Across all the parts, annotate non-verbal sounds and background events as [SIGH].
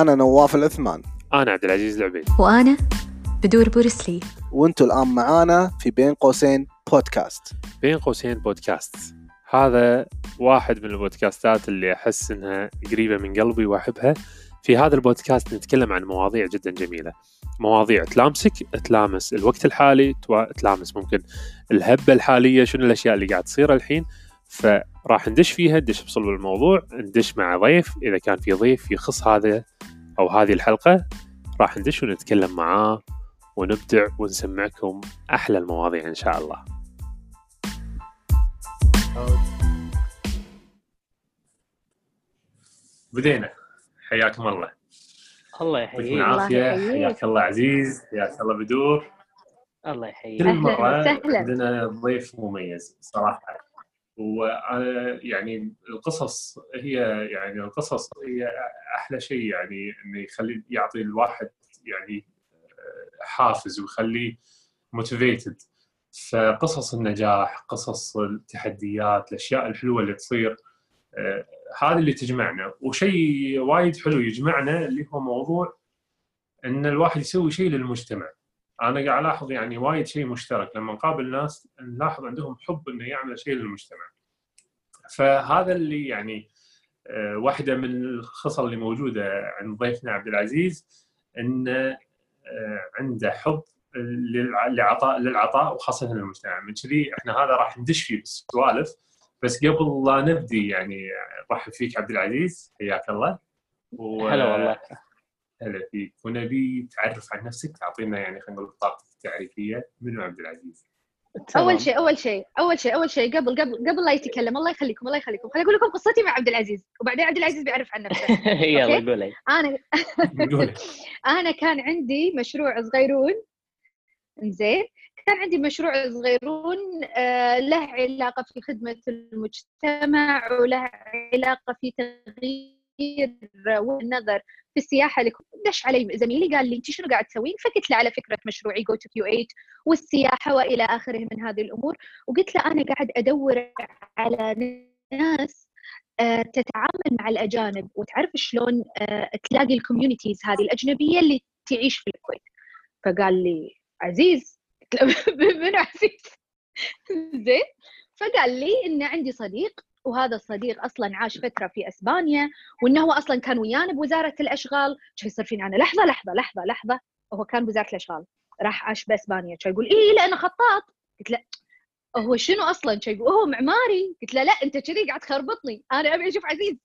أنا نواف العثمان أنا عبد العزيز العبيد. وأنا بدور بورسلي وأنتوا الآن معانا في بين قوسين بودكاست. بين قوسين بودكاست. هذا واحد من البودكاستات اللي أحس إنها قريبة من قلبي وأحبها. في هذا البودكاست نتكلم عن مواضيع جدا جميلة. مواضيع تلامسك تلامس الوقت الحالي توا- تلامس ممكن الهبة الحالية شنو الأشياء اللي قاعد تصير الحين فراح ندش فيها ندش بصلب الموضوع ندش مع ضيف إذا كان في ضيف يخص هذا أو هذه الحلقة راح ندش ونتكلم معاه ونبدع ونسمعكم أحلى المواضيع إن شاء الله. بدينا. حياكم الله. الله يعطيكم يحييك. العافية. يحييك. حياك الله عزيز. حياك الله بدور. الله يحييك. كل مرة. عندنا ضيف مميز. صراحة. وأنا يعني القصص هي يعني القصص هي أحلى شيء يعني إنه يخلي يعطي الواحد يعني حافز ويخليه موتيفيتد فقصص النجاح قصص التحديات الأشياء الحلوة اللي تصير آه، هذا اللي تجمعنا. وشيء وايد حلو يجمعنا اللي هو موضوع إن الواحد يسوي شيء للمجتمع. أنا قاعد ألاحظ يعني وايد شيء مشترك. لما نقابل ناس نلاحظ عندهم حب إنه يعمل شيء للمجتمع. فهذا اللي يعني آه، واحدة من الخصال اللي موجودة عند ضيفنا عبد العزيز انه آه، عنده حب للع- للعطاء للعطاء وخاصة للمجتمع. من كذي إحنا هذا راح ندش فيه بالسوالف. بس قبل لا نبدي يعني رحب فيك عبد العزيز حياك الله. و- هلا والله. هلا فيك ونبي تعرف عن نفسك تعطينا يعني خلينا نقول بطاقتك التعريفية منو عبد العزيز. تمام. أول شيء أول شيء أول شيء أول شيء قبل قبل قبل لا يتكلم الله يخليكم الله يخليكم. خليني أقول لكم قصتي مع عبد العزيز وبعدين عبد العزيز بيعرف عن نفسه. [LAUGHS] يلا؟ قولي. أنا [LAUGHS] أنا كان عندي مشروع صغيرون. زين كان عندي مشروع صغيرون آه، له علاقة في خدمة المجتمع وله علاقة في تغيير وجهة النظر في السياحة لك دش علي زميلي قال لي أنت شنو قاعد تسوين؟ فقلت له على فكرة مشروعي Go to Q8 والسياحة وإلى آخره من هذه الأمور. وقلت له أنا قاعد أدور على ناس آه، تتعامل مع الأجانب وتعرف شلون آه، تلاقي ال communities هذه الأجنبية اللي تعيش في الكويت. فقال لي عزيز. قلت له [LAUGHS] منو عزيز؟ [LAUGHS] زين. فقال لي إن عندي صديق وهذا الصديق أصلا عاش فترة في إسبانيا وإنه هو أصلا كان ويانا بوزارة الأشغال. شو يصير فينا أنا؟ لحظة لحظة لحظة لحظة. هو كان بوزارة الأشغال. راح عاش بإسبانيا. شو يقول؟ إيه لا أنا خطاط. قلت له هو شنو أصلا؟ شو يقول؟ هو معماري. قلت له لا أنت كذي قاعد تخربطني. أنا أبي أشوف عزيز.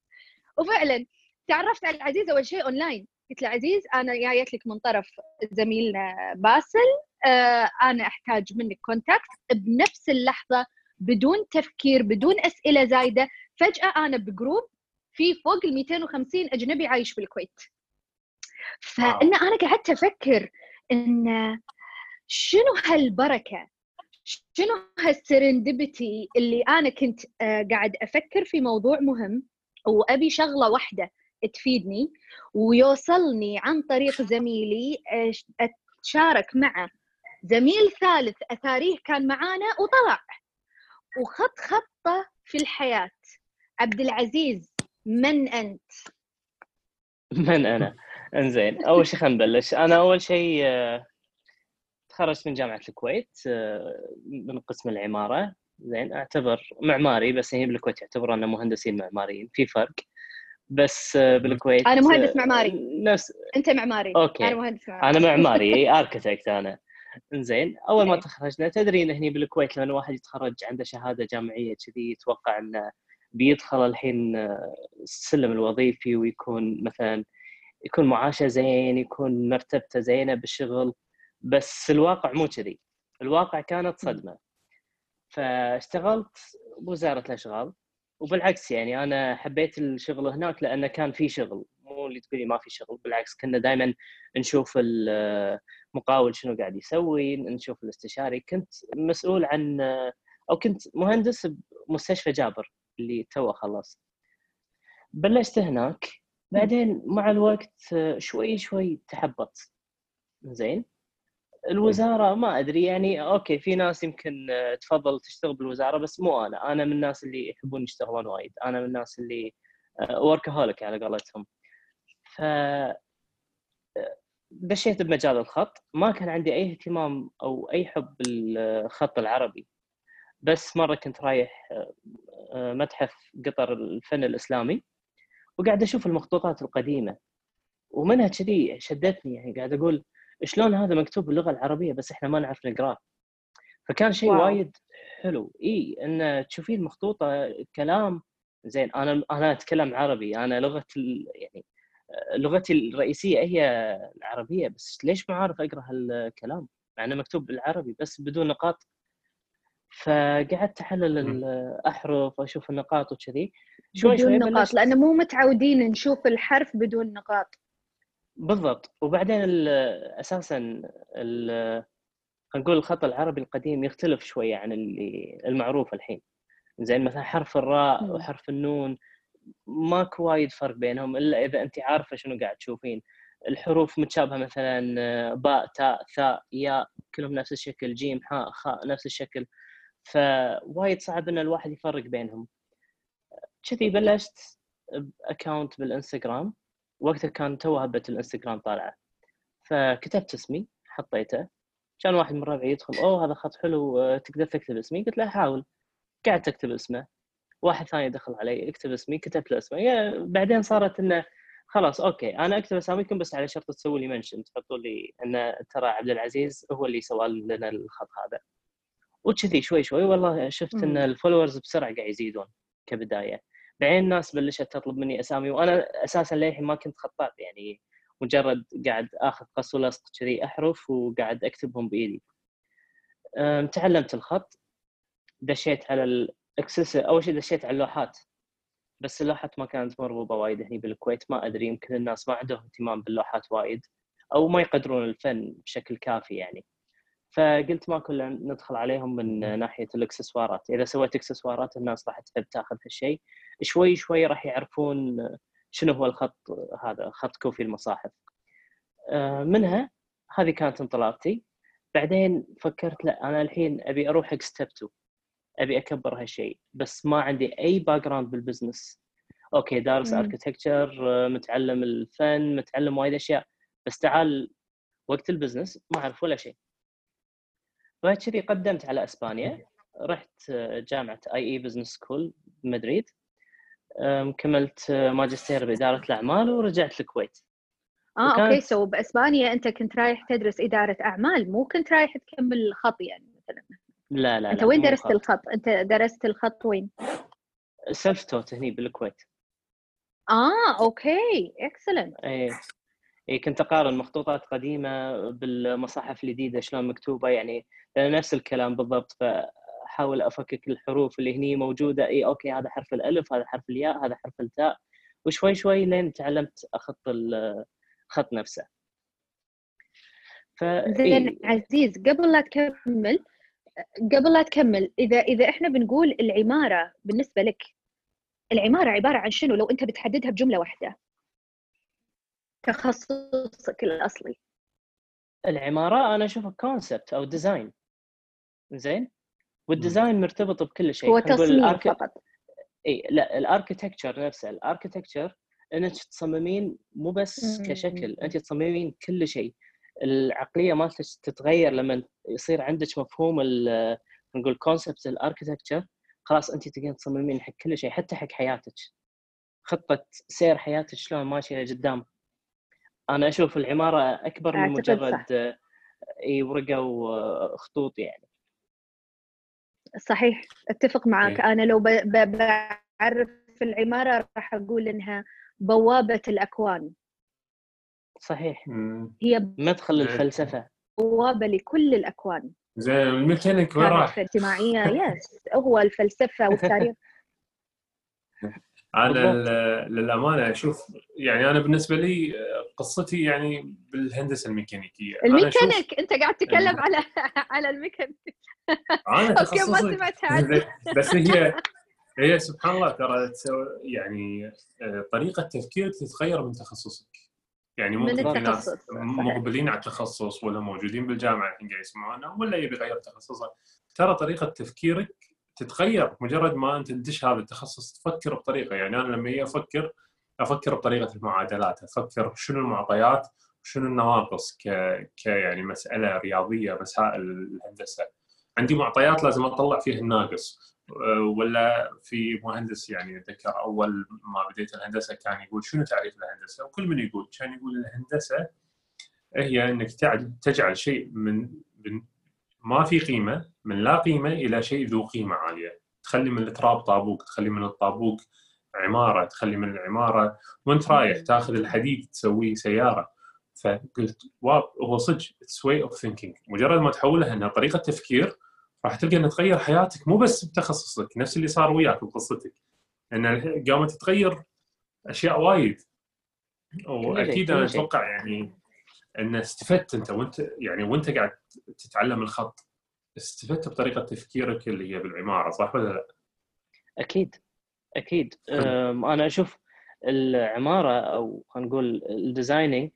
وفعلا تعرفت على عزيز أول شيء أونلاين. قلت له عزيز أنا جايت لك من طرف زميلنا باسل. آه أنا أحتاج منك contact بنفس اللحظة بدون تفكير بدون أسئلة زايدة. فجأة أنا ب group في فوق ال 250 أجنبي عايش بالكويت فإن أنا قعدت أفكر إن شنو هالبركة شنو هالسرندبتي اللي أنا كنت آه، قاعد أفكر في موضوع مهم وأبي شغلة واحدة تفيدني ويوصلني عن طريق زميلي أتشارك مع زميل ثالث أثاريه كان معانا وطلع. وخط خطه في الحياة. عبد العزيز من أنت؟ من أنا؟ إنزين أول شيء خلينا نبلش. أنا أول شيء آه، تخرجت من جامعة الكويت آه، من قسم العمارة. زين أعتبر معماري بس هي بالكويت يعتبر انه مهندسين معماريين في فرق. بس آه، بالكويت أنا مهندس معماري. نفس أنت معماري. okay. أنا مهندس معماري. أنا معماري architect أنا. إنزين أول ما okay. تخرجنا تدري إن هني بالكويت لما الواحد يتخرج عنده شهادة جامعية كذي يتوقع إنه بيدخل الحين السلم الوظيفي ويكون مثلا يكون معاشه زين يكون مرتبته زينة بالشغل بس الواقع مو كذي. الواقع كانت صدمة. فاشتغلت بوزاره الأشغال وبالعكس يعني أنا حبيت الشغل هناك لأنه كان في شغل. مو اللي تقولي ما في شغل بالعكس كنا دائما نشوف المقاول شنو قاعد يسوي نشوف الاستشاري. كنت مسؤول عن أو كنت مهندس بمستشفى جابر اللي تو خلص بلشت هناك. بعدين مع الوقت شوي شوي تحبط. زين. الوزارة ما أدري يعني okay في ناس يمكن تفضل تشتغل بالوزارة بس مو أنا. أنا من الناس اللي يحبون يشتغلون وايد. أنا من الناس اللي workaholic على قولتهم. ف دشيت بمجال الخط. ما كان عندي أي اهتمام أو أي حب بالخط العربي. بس مرة كنت رايح آه، متحف قطر الفن الإسلامي وقاعد أشوف المخطوطات القديمة. ومنها كذي شدتني يعني قاعد أقول شلون هذا مكتوب باللغة العربية بس إحنا ما نعرف نقرأه. فكان شيء. وايد حلو. إي إن تشوفين المخطوطه كلام زين أنا أنا أتكلم عربي أنا لغة ال... يعني آه، لغتي الرئيسية هي العربية بس ليش ما عارف أقرأ هالكلام؟ مع إنه مكتوب بالعربي بس بدون نقاط. فقعدت أحلل الأحرف وأشوف النقاط وكذي. شوي شوي بدون نقاط لأنه مو متعودين نشوف الحرف بدون نقاط. بالضبط. وبعدين ال- أساسا خلينا نقول الخط العربي القديم يختلف شوية عن اللي المعروف الحين. زين مثلا حرف الراء. وحرف النون ماكو وايد فرق بينهم إلا إذا انت عارفة شنو قاعد تشوفين. الحروف متشابهة مثلا باء تاء ثاء ياء كلهم نفس الشكل جيم حاء خاء نفس الشكل. فوايد صعب إن الواحد يفرق بينهم. كذي بلشت ب account بالإنستغرام. وقتها كان تو هبة الإنستغرام طالعة. فكتبت اسمي حطيته. كان واحد من ربعي يدخل أوه هذا خط حلو آه، تقدر تكتب اسمي؟ قلت له حاول. قعدت أكتب اسمه. واحد ثاني دخل علي اكتب اسمي كتبت له اسمه. يا- بعدين صارت إنه خلاص okay أنا أكتب أساميكم بس على شرط تسوي لي mention تحطوا لي إن ترى عبد العزيز هو اللي سوى لنا الخط هذا. وكذي شوي شوي والله شفت إن. ال followers بسرعة قاعد يزيدون كبداية. بعدين الناس بلشت تطلب مني أسامي وأنا أساسا للحين ما كنت خطاط يعني مجرد قاعد آخذ قص ولصق كذي أحرف وقاعد أكتبهم بإيدي. تعلمت الخط دشيت على ال access أول شيء دشيت على اللوحات. بس اللوحات ما كانت مرغوبه وايد هني بالكويت ما أدري يمكن الناس ما عندهم اهتمام باللوحات وايد أو ما يقدرون الفن بشكل كافي يعني. فقلت ماكو إلا ندخل عليهم من ناحية الإكسسوارات. إذا سويت إكسسوارات الناس راح تحب تاخذ هالشيء. شوي شوي راح يعرفون شنو هو الخط هذا خط كوفي المصاحف. آه، منها هذه كانت انطلاقتي. بعدين فكرت لا أنا الحين أبي أروح حق step 2 أبي أكبر هالشيء بس ما عندي أي background بال business okay دارس. architecture متعلم الفن متعلم وايد أشياء بس تعال وقت ال business ما أعرف ولا شيء. فكذي قدمت على إسبانيا. رحت جامعة IE Business School بمدريد. كملت ماجستير بإدارة الأعمال ورجعت الكويت آه وكانت- okay so بإسبانيا أنت كنت رايح تدرس إدارة أعمال مو كنت رايح تكمل الخط يعني مثلا. لا لا أنت لا وين درست خط. الخط؟ أنت درست الخط وين؟ self-taught هني بالكويت. آه okay excellent اي اي كنت أقارن مخطوطات قديمة بالمصاحف الجديدة شلون مكتوبة يعني نفس الكلام بالضبط فأحاول أفكك الحروف اللي هني موجودة. اي okay هذا حرف الألف هذا حرف الياء هذا حرف التاء. وشوي شوي لين تعلمت أخط الخط نفسه. ف زين إي، عزيز قبل لا تكمل قبل لا تكمل إذا إذا إحنا بنقول العمارة بالنسبة لك العمارة عبارة عن شنو؟ لو أنت بتحددها بجملة واحدة. تخصصك الأصلي. العمارة أنا أشوفها concept أو design زين؟ وال design مرتبط بكل شيء. هو تصميم ال arc- فقط. إي لا ال architecture نفسه. ال architecture إنك تصممين مو بس. كشكل أنت تصممين كل شيء. العقلية مالتك تتغير لما يصير عندك مفهوم ال- نقول concept ال architecture خلاص أنت تقدرين تصممين حق كل شيء حتى حق حياتك. خطة سير حياتك شلون ماشيه لقدام أنا أشوف العمارة أكبر من. مجرد إي ورقة وخطوط يعني. صحيح أتفق معك إيه. أنا لو بعرف العمارة راح أقول إنها بوابة الأكوان. صحيح. مم. هي مدخل. الفلسفة. بوابه لكل الأكوان. زين الميكانيك وين راح؟ كانت اجتماعية [LAUGHS] yes هو الفلسفة والتاريخ. أنا للأمانة أشوف يعني أنا بالنسبة لي قصتي يعني بالهندسة الميكانيكية. الميكانيك. أنت قاعد تتكلم على [LAUGHS] على الميكانيك. أنا [LAUGHS] أوكي ما تخصصي سمعتها بس هي هي سبحان الله ترى تسوي يعني آه، طريقة تفكيرك تتغير من تخصصك. يعني صحيح. مقبلين على التخصص ولا موجودين بالجامعة الحين قاعد يسمعونا ولا يبي يغير تخصصه. ترى طريقة تفكيرك تتغير مجرد ما أنت تدش هذا التخصص تفكر بطريقة. يعني أنا لما أفكر أفكر بطريقة المعادلات أفكر شنو المعطيات وشنو النواقص ك... ك يعني مسألة رياضية مسائل الهندسة. عندي معطيات لازم أطلع فيها الناقص. ولا في مهندس يعني اتذكر أول ما بديت الهندسة كان يقول شنو تعريف الهندسة؟ وكل من يقول كان يقول الهندسة هي إنك تجعل شيء من ما في قيمة من لا قيمة إلى شيء ذو قيمة عالية. تخلي من التراب طابوق تخلي من الطابوق عمارة تخلي من العمارة وانت رايح تاخذ الحديد تسويه سيارة. فقلت wow هو صدق it's way of thinking مجرد ما تحولها إنها طريقة تفكير راح تلقى انها تغير حياتك مو بس بتخصصك نفس اللي صار وياك بقصتك ان قامت تتغير أشياء وايد. وأكيد أنا أتوقع يعني ان استفدت أنت وأنت يعني وأنت قاعد تتعلم الخط استفدت بطريقة تفكيرك اللي هي بالعمارة صح ولا لا؟ أكيد. أكيد. أنا أشوف العمارة أو خلينا نقول ال designing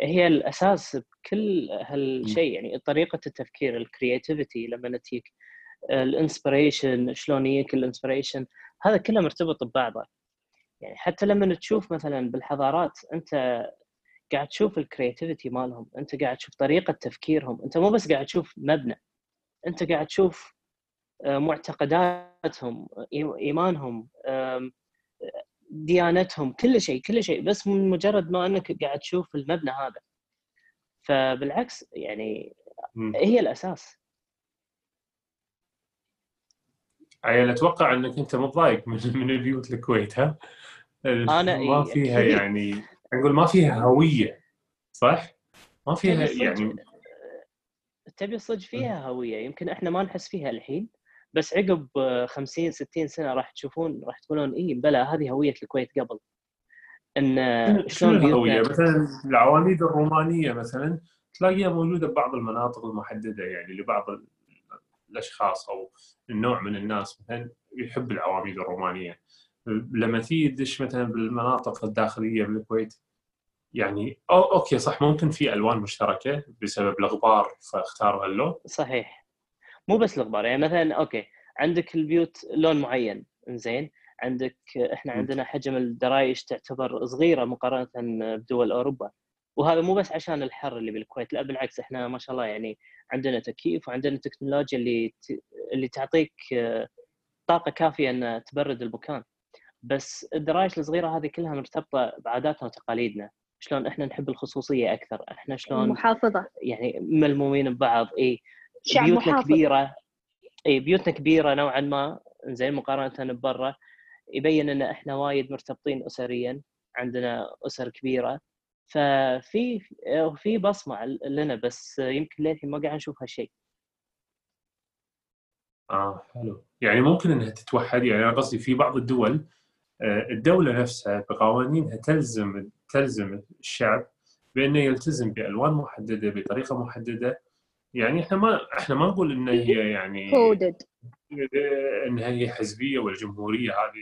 هي الأساس بكل هالشيء يعني طريقة التفكير ال creativity لما تجيك ال inspiration شلون يجيك ال inspiration هذا كله مرتبط ببعضه. يعني حتى لما تشوف مثلا بالحضارات أنت قاعد تشوف ال creativity مالهم أنت قاعد تشوف طريقة تفكيرهم أنت مو بس قاعد تشوف مبنى أنت قاعد تشوف آه، معتقداتهم إيمانهم ديانتهم كل شيء كل شيء بس من مجرد ما أنك قاعد تشوف المبنى هذا. فبالعكس يعني هي الأساس. عيل أتوقع أنك أنت متضايق من [LAUGHS] من بيوت الكويت ها؟ أنا ما فيها يعني نقول ما فيها هوية صح؟ ما فيها يعني تبي الصدق فيها هوية يمكن إحنا ما نحس فيها الحين. بس عقب 50 60 سنة راح تشوفون راح تقولون اي بلا هذه هوية الكويت قبل. إن شلون الهوية؟ مثلا العواميد الرومانية مثلا تلاقيها موجودة ببعض المناطق المحددة يعني لبعض الأشخاص أو النوع من الناس مثلا يحب العواميد الرومانية. لما تيجي تدش مثلا بالمناطق الداخلية بالكويت يعني أو okay صح ممكن في ألوان مشتركة بسبب الغبار فاختاروا هاللون صحيح. مو بس الغبار يعني مثلا أوكي عندك البيوت لون معين زين عندك إحنا عندنا حجم الدرايش تعتبر صغيرة مقارنة بدول أوروبا. وهذا مو بس عشان الحر اللي بالكويت لا بالعكس إحنا ما شاء الله يعني عندنا تكييف وعندنا تكنولوجيا اللي اللي تعطيك طاقة كافية ان تبرد المكان بس الدرايش الصغيرة هذه كلها مرتبطة بعاداتنا وتقاليدنا. شلون إحنا نحب الخصوصية أكثر إحنا شلون محافظه يعني ملمومين ببعض إي. بيوتنا محافظ. كبيرة. إي بيوتنا كبيرة نوعا ما. زين مقارنة ببرا. يبين إن إحنا وايد مرتبطين اسريا. عندنا أسر كبيرة. ففي في بصمة لنا بس يمكن للحين ما قاعد نشوف هالشيء. آه حلو. يعني ممكن إنها تتوحد. يعني أنا قصدي في بعض الدول آه، الدولة نفسها بقوانينها تلزم تلزم الشعب بإنه يلتزم بألوان محددة بطريقة محددة. يعني إحنا ما إحنا ما نقول إن هي [LAUGHS] يعني كودد إن هي حزبية ولا جمهورية هذه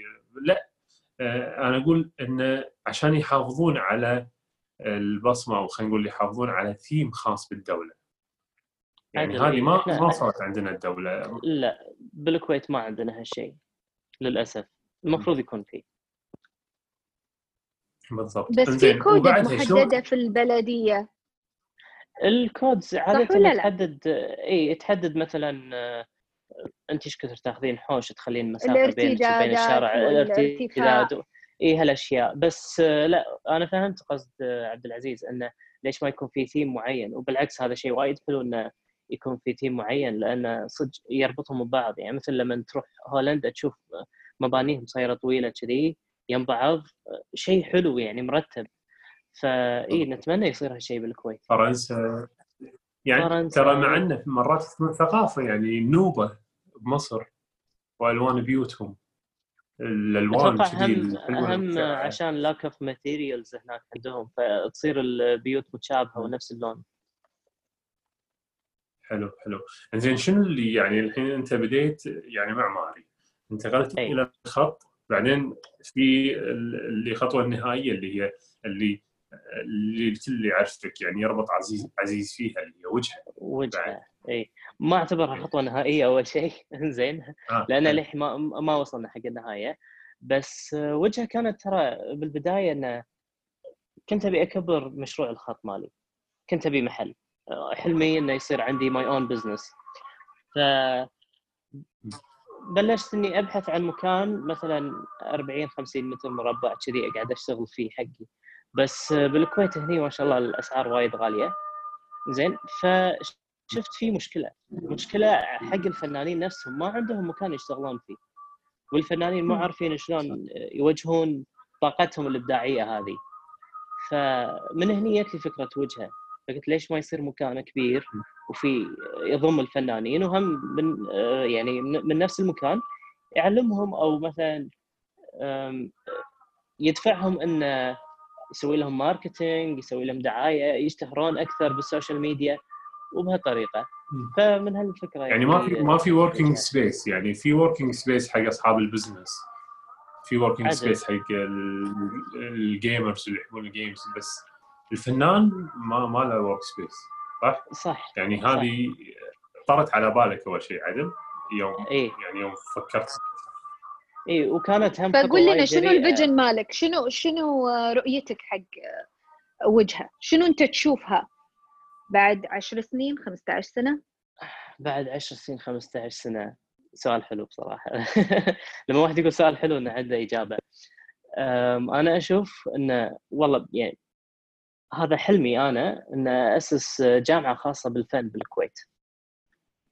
لا. آه، أنا أقول إن عشان يحافظون على البصمة أو خلينا نقول يحافظون على ثيم خاص بالدولة. يعني هذه ما ما صارت عندنا الدولة. لا بالكويت ما عندنا هالشيء للأسف. المفروض يكون فيه. بالضبط. بس في كود محددة في البلدية. ال codes عادة تحدد إي تحدد مثلا آه، انت إيش كثر تاخذين حوش تخلين مسافة بين بين الشارع الارتداد إي هالأشياء. بس آه، لا أنا فهمت قصد آه، عبد العزيز إنه ليش ما يكون في ثيم معين وبالعكس هذا شيء وايد حلو إنه يكون في ثيم معين لأنه صدق يربطهم ببعض. يعني مثل لما تروح هولندا تشوف مبانيهم صايرة طويلة كذي يم بعض شيء حلو يعني مرتب. فإي نتمنى يصير هالشيء بالكويت. فرنسا يعني فرنسا. ترى مع أنه مرات تكون ثقافة يعني نوبة بمصر وألوان بيوتهم. الألوان أتوقع هم هم عشان lack of materials هناك عندهم فتصير البيوت متشابهة ونفس اللون. حلو حلو. زين شنو اللي يعني الحين أنت بديت يعني معماري انتقلت أي. إلى الخط بعدين في اللي خطوة النهائية اللي هي اللي اللي الكل يعرفك يعني يربط عزيز عزيز فيها اللي هي وجهه. وجهه إي. ما أعتبرها خطوة نهائية أول شيء. [LAUGHS] زين آه. لأن للحين ما ما وصلنا حق النهاية. بس وجهه كانت ترى بالبداية إنه كنت أبي أكبر مشروع الخط مالي. كنت أبي محل. حلمي إنه يصير عندي my own business ف بلشت إني أبحث عن مكان مثلا 40 50 متر مربع كذي أقعد أشتغل فيه حقي. بس بالكويت هني ما شاء الله الأسعار وايد غالية. زين فشفت في مشكلة. مشكلة حق الفنانين نفسهم. ما عندهم مكان يشتغلون فيه. والفنانين مو. عارفين شلون يوجهون طاقتهم الإبداعية هذه. فمن هني جت لي فكرة وجهة. فقلت ليش ما يصير مكان كبير وفي يضم الفنانين وهم من يعني من نفس المكان يعلمهم أو مثلا يدفعهم إنه يسوي لهم marketing يسوي لهم دعاية يشتهرون أكثر بال social media وبهالطريقة. فمن هالفكرة يعني ما في ما في وركينج سبيس يعني في working space حق أصحاب ال business في working. space حق ال- ال gamers اللي يحبون ال games بس الفنان ما ما له workspace صح؟ صح يعني هذه طرت على بالك أول شيء عدل؟ يوم اي يعني يوم فكرت إي وكانت هم فقول لنا شنو. ال vision مالك؟ شنو شنو آه، رؤيتك حق آه، وجهه شنو انت تشوفها بعد 10 سنين 15 سنة؟ بعد 10 سنين 15 سنة. سؤال حلو بصراحة. [LAUGHS] لما واحد يقول سؤال حلو إنه عنده إجابة. أنا أشوف إنه والله يعني هذا حلمي أنا ان أسس جامعة خاصة بالفن بالكويت.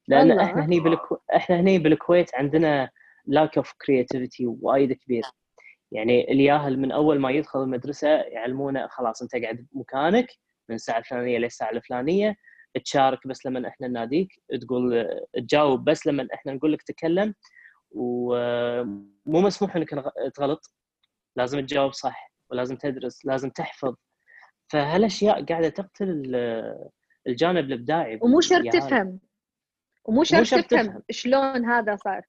لأن الله. إحنا هني بالكو... إحنا هني بالكويت عندنا lack of creativity وايد كبير. يعني الياهل من أول ما يدخل المدرسة يعلمونه خلاص أنت قاعد بمكانك من الساعة الفلانية للساعة الفلانية تشارك بس لما إحنا نناديك تقول تجاوب بس لما إحنا نقول لك تكلم ومو مسموح إنك تغلط. لازم تجاوب صح ولازم تدرس لازم تحفظ. فهالأشياء قاعدة تقتل ال- الجانب الإبداعي ومو شرط. تفهم. ومو شرط تفهم. شلون هذا صار.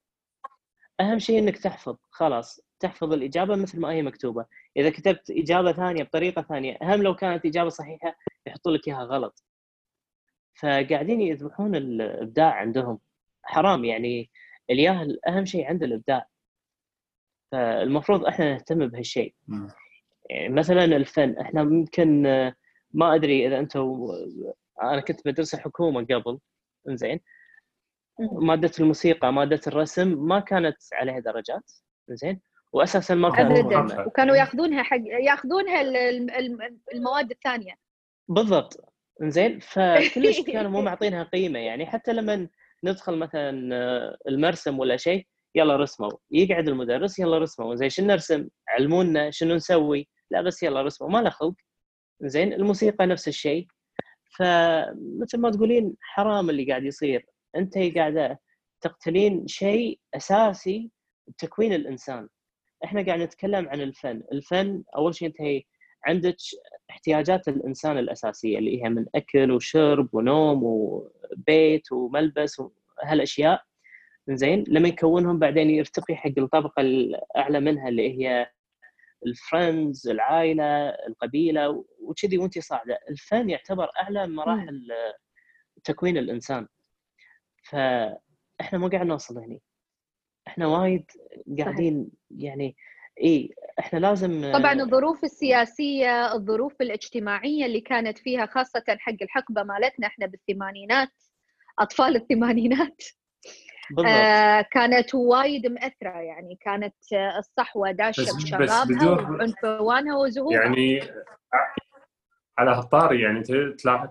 أهم شيء إنك تحفظ خلاص تحفظ الإجابة مثل ما هي مكتوبة. إذا كتبت إجابة ثانية بطريقة ثانية هم لو كانت إجابة صحيحة يحطوا لك إياها غلط. فقاعدين يذبحون الإبداع عندهم. حرام يعني الياهل أهم شيء عنده الإبداع. فالمفروض إحنا نهتم بهالشيء. يعني مثلا الفن إحنا ممكن ما أدري إذا أنتم أنا كنت مدرسه حكومة قبل زين مادة الموسيقى مادة الرسم ما كانت عليها درجات. زين؟ واساسا ما كانت ابدا. وكانوا ياخذونها حق ياخذونها ال- ال- ال- المواد الثانية. بالضبط. زين؟ فكلش [LAUGHS] كانوا مو معطينها قيمة. يعني حتى لما ندخل مثلا آه، المرسم ولا شيء يلا رسموا. يقعد المدرس يلا رسموا. زين؟ شنو نرسم؟ علمونا. شنو نسوي؟ لا بس يلا رسموا. ما له خلق. زين؟ الموسيقى نفس الشيء. فمثل ما تقولين حرام اللي قاعد يصير. أنت قاعدة تقتلين شيء أساسي بتكوين الإنسان. إحنا قاعد نتكلم عن الفن. الفن أول شيء أنت عندك احتياجات الإنسان الأساسية اللي هي من أكل وشرب ونوم وبيت وملبس وهالأشياء. زين لما يكونهم بعدين يرتقي حق الطبقة الأعلى منها اللي هي الفرندز العائلة القبيلة وكذي وأنت صاعدة. الفن يعتبر أعلى مراحل تكوين الإنسان. فاحنا مو قاعد نوصل هني. إحنا وايد قاعدين يعني إي إحنا لازم طبعا الظروف السياسية الظروف الاجتماعية اللي كانت فيها خاصة حق الحقبة مالتنا إحنا بالثمانينات أطفال الثمانينات بالضبط. آه كانت وايد مأثرة يعني. كانت آه، الصحوة داشة بشبابها وعنفوانها وزهورها. يعني على هالطاري يعني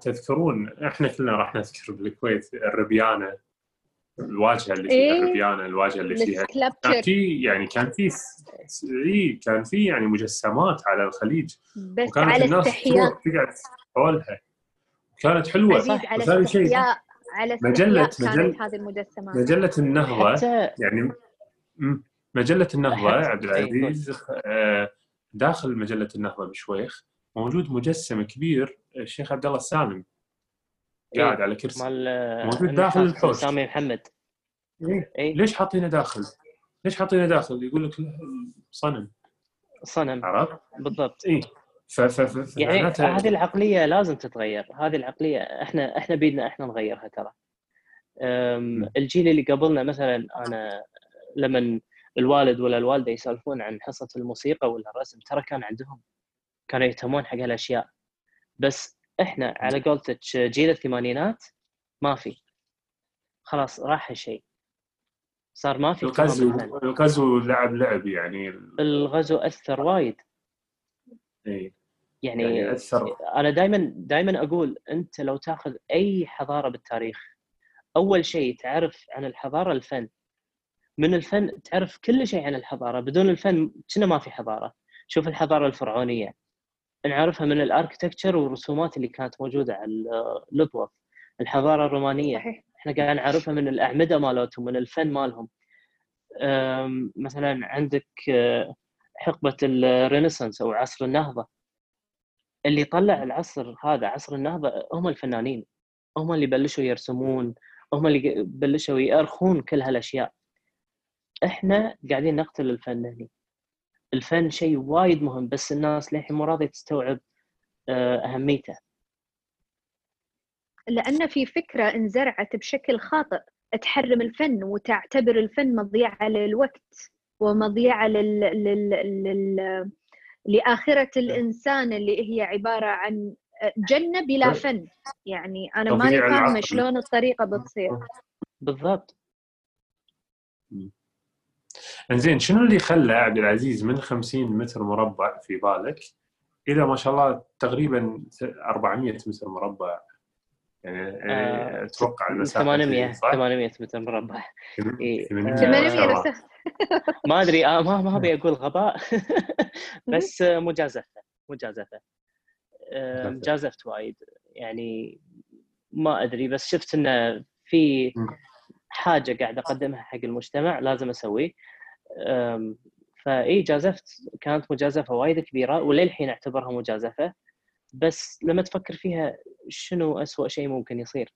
تذكرون إحنا كلنا راح نذكر بالكويت الربيانة الواجهة اللي فيها إيه. الربيانة الواجهة اللي فيها. كان في يعني كان في س- س- اي كان في يعني مجسمات على الخليج. بس وكانت على الناس استحياء. تقعد حولها. كانت حلوة. عزيز على وثاني شيء على مجلة- استحياء كانت مجل- هذه المجسمات. مجلة النهضه حتى يعني م- مجلة النهضه حتى- عبد العزيز آه، داخل مجلة النهضه بشويخ. موجود مجسم كبير الشيخ عبد الله السالم قاعد على كرسي مال موجود داخل الحوش. سامي محمد إيه. اي ليش حاطينه داخل؟ ليش حاطينه داخل؟ يقول لك صنم صنم عرفت؟ بالضبط اي ف ف ف يعني معناته- هذه العقلية لازم تتغير هذه العقلية إحنا إحنا بيدنا إحنا نغيرها ترى. الجيل اللي قبلنا مثلا أنا لما الوالد ولا الوالدة يسولفون عن حصة الموسيقى ولا الرسم ترى كان عندهم كانوا يهتمون حق هالأشياء. بس إحنا على قولتك جيل الثمانينات ما في. خلاص راح هالشيء. صار ما في الغزو. الغزو لعب لعب يعني. الغزو أثر وايد. إيه. يعني, يعني أثر. أنا دائما دائما أقول أنت لو تاخذ أي حضارة بالتاريخ أول شيء تعرف عن الحضارة الفن. من الفن تعرف كل شيء عن الحضارة. بدون الفن كنا ما في حضارة. شوف الحضارة الفرعونية. نعرفها من ال architecture والرسومات اللي كانت موجودة على الاطوف. الحضارة الرومانية. صحيح. إحنا قاعد نعرفها من الأعمدة مالتهم من الفن مالهم. مثلا عندك أه، حقبة ال Renaissance أو عصر النهضة. اللي طلع العصر هذا عصر النهضة هم الفنانين. هم اللي بلشوا يرسمون. هم اللي بلشوا يأرخون كل هالأشياء. إحنا قاعدين نقتل الفن الفن شيء وايد مهم بس الناس للحين مو راضية تستوعب أه، أهميته. لأن في فكرة انزرعت بشكل خاطئ. تحرم الفن وتعتبر الفن مضيعة للوقت ومضيعة لل... لل... لل... لآخرة الإنسان اللي هي عبارة عن جنة بلا فن. يعني أنا ماني العقل. شلون الطريقة بتصير. بالضبط. انزين شنو اللي خلى عبد العزيز من 50 متر مربع في بالك إلى ما شاء الله تقريبا 400 متر مربع يعني آه، أتوقع المساحه 800 صح؟ 800 متر مربع إيه. 800 آه، ما شاء 800 الله. نفسها ما أدري آه ما ما أبي أقول غباء [LAUGHS] بس مجازفة مجازفة آه، مجازفة. جازفت وايد يعني ما أدري بس شفت إنه في. حاجة قاعد أقدمها حق المجتمع لازم أسويه فإي جازفت كانت مجازفة وايد كبيرة وللحين أعتبرها مجازفة. بس لما تفكر فيها شنو أسوأ شيء ممكن يصير؟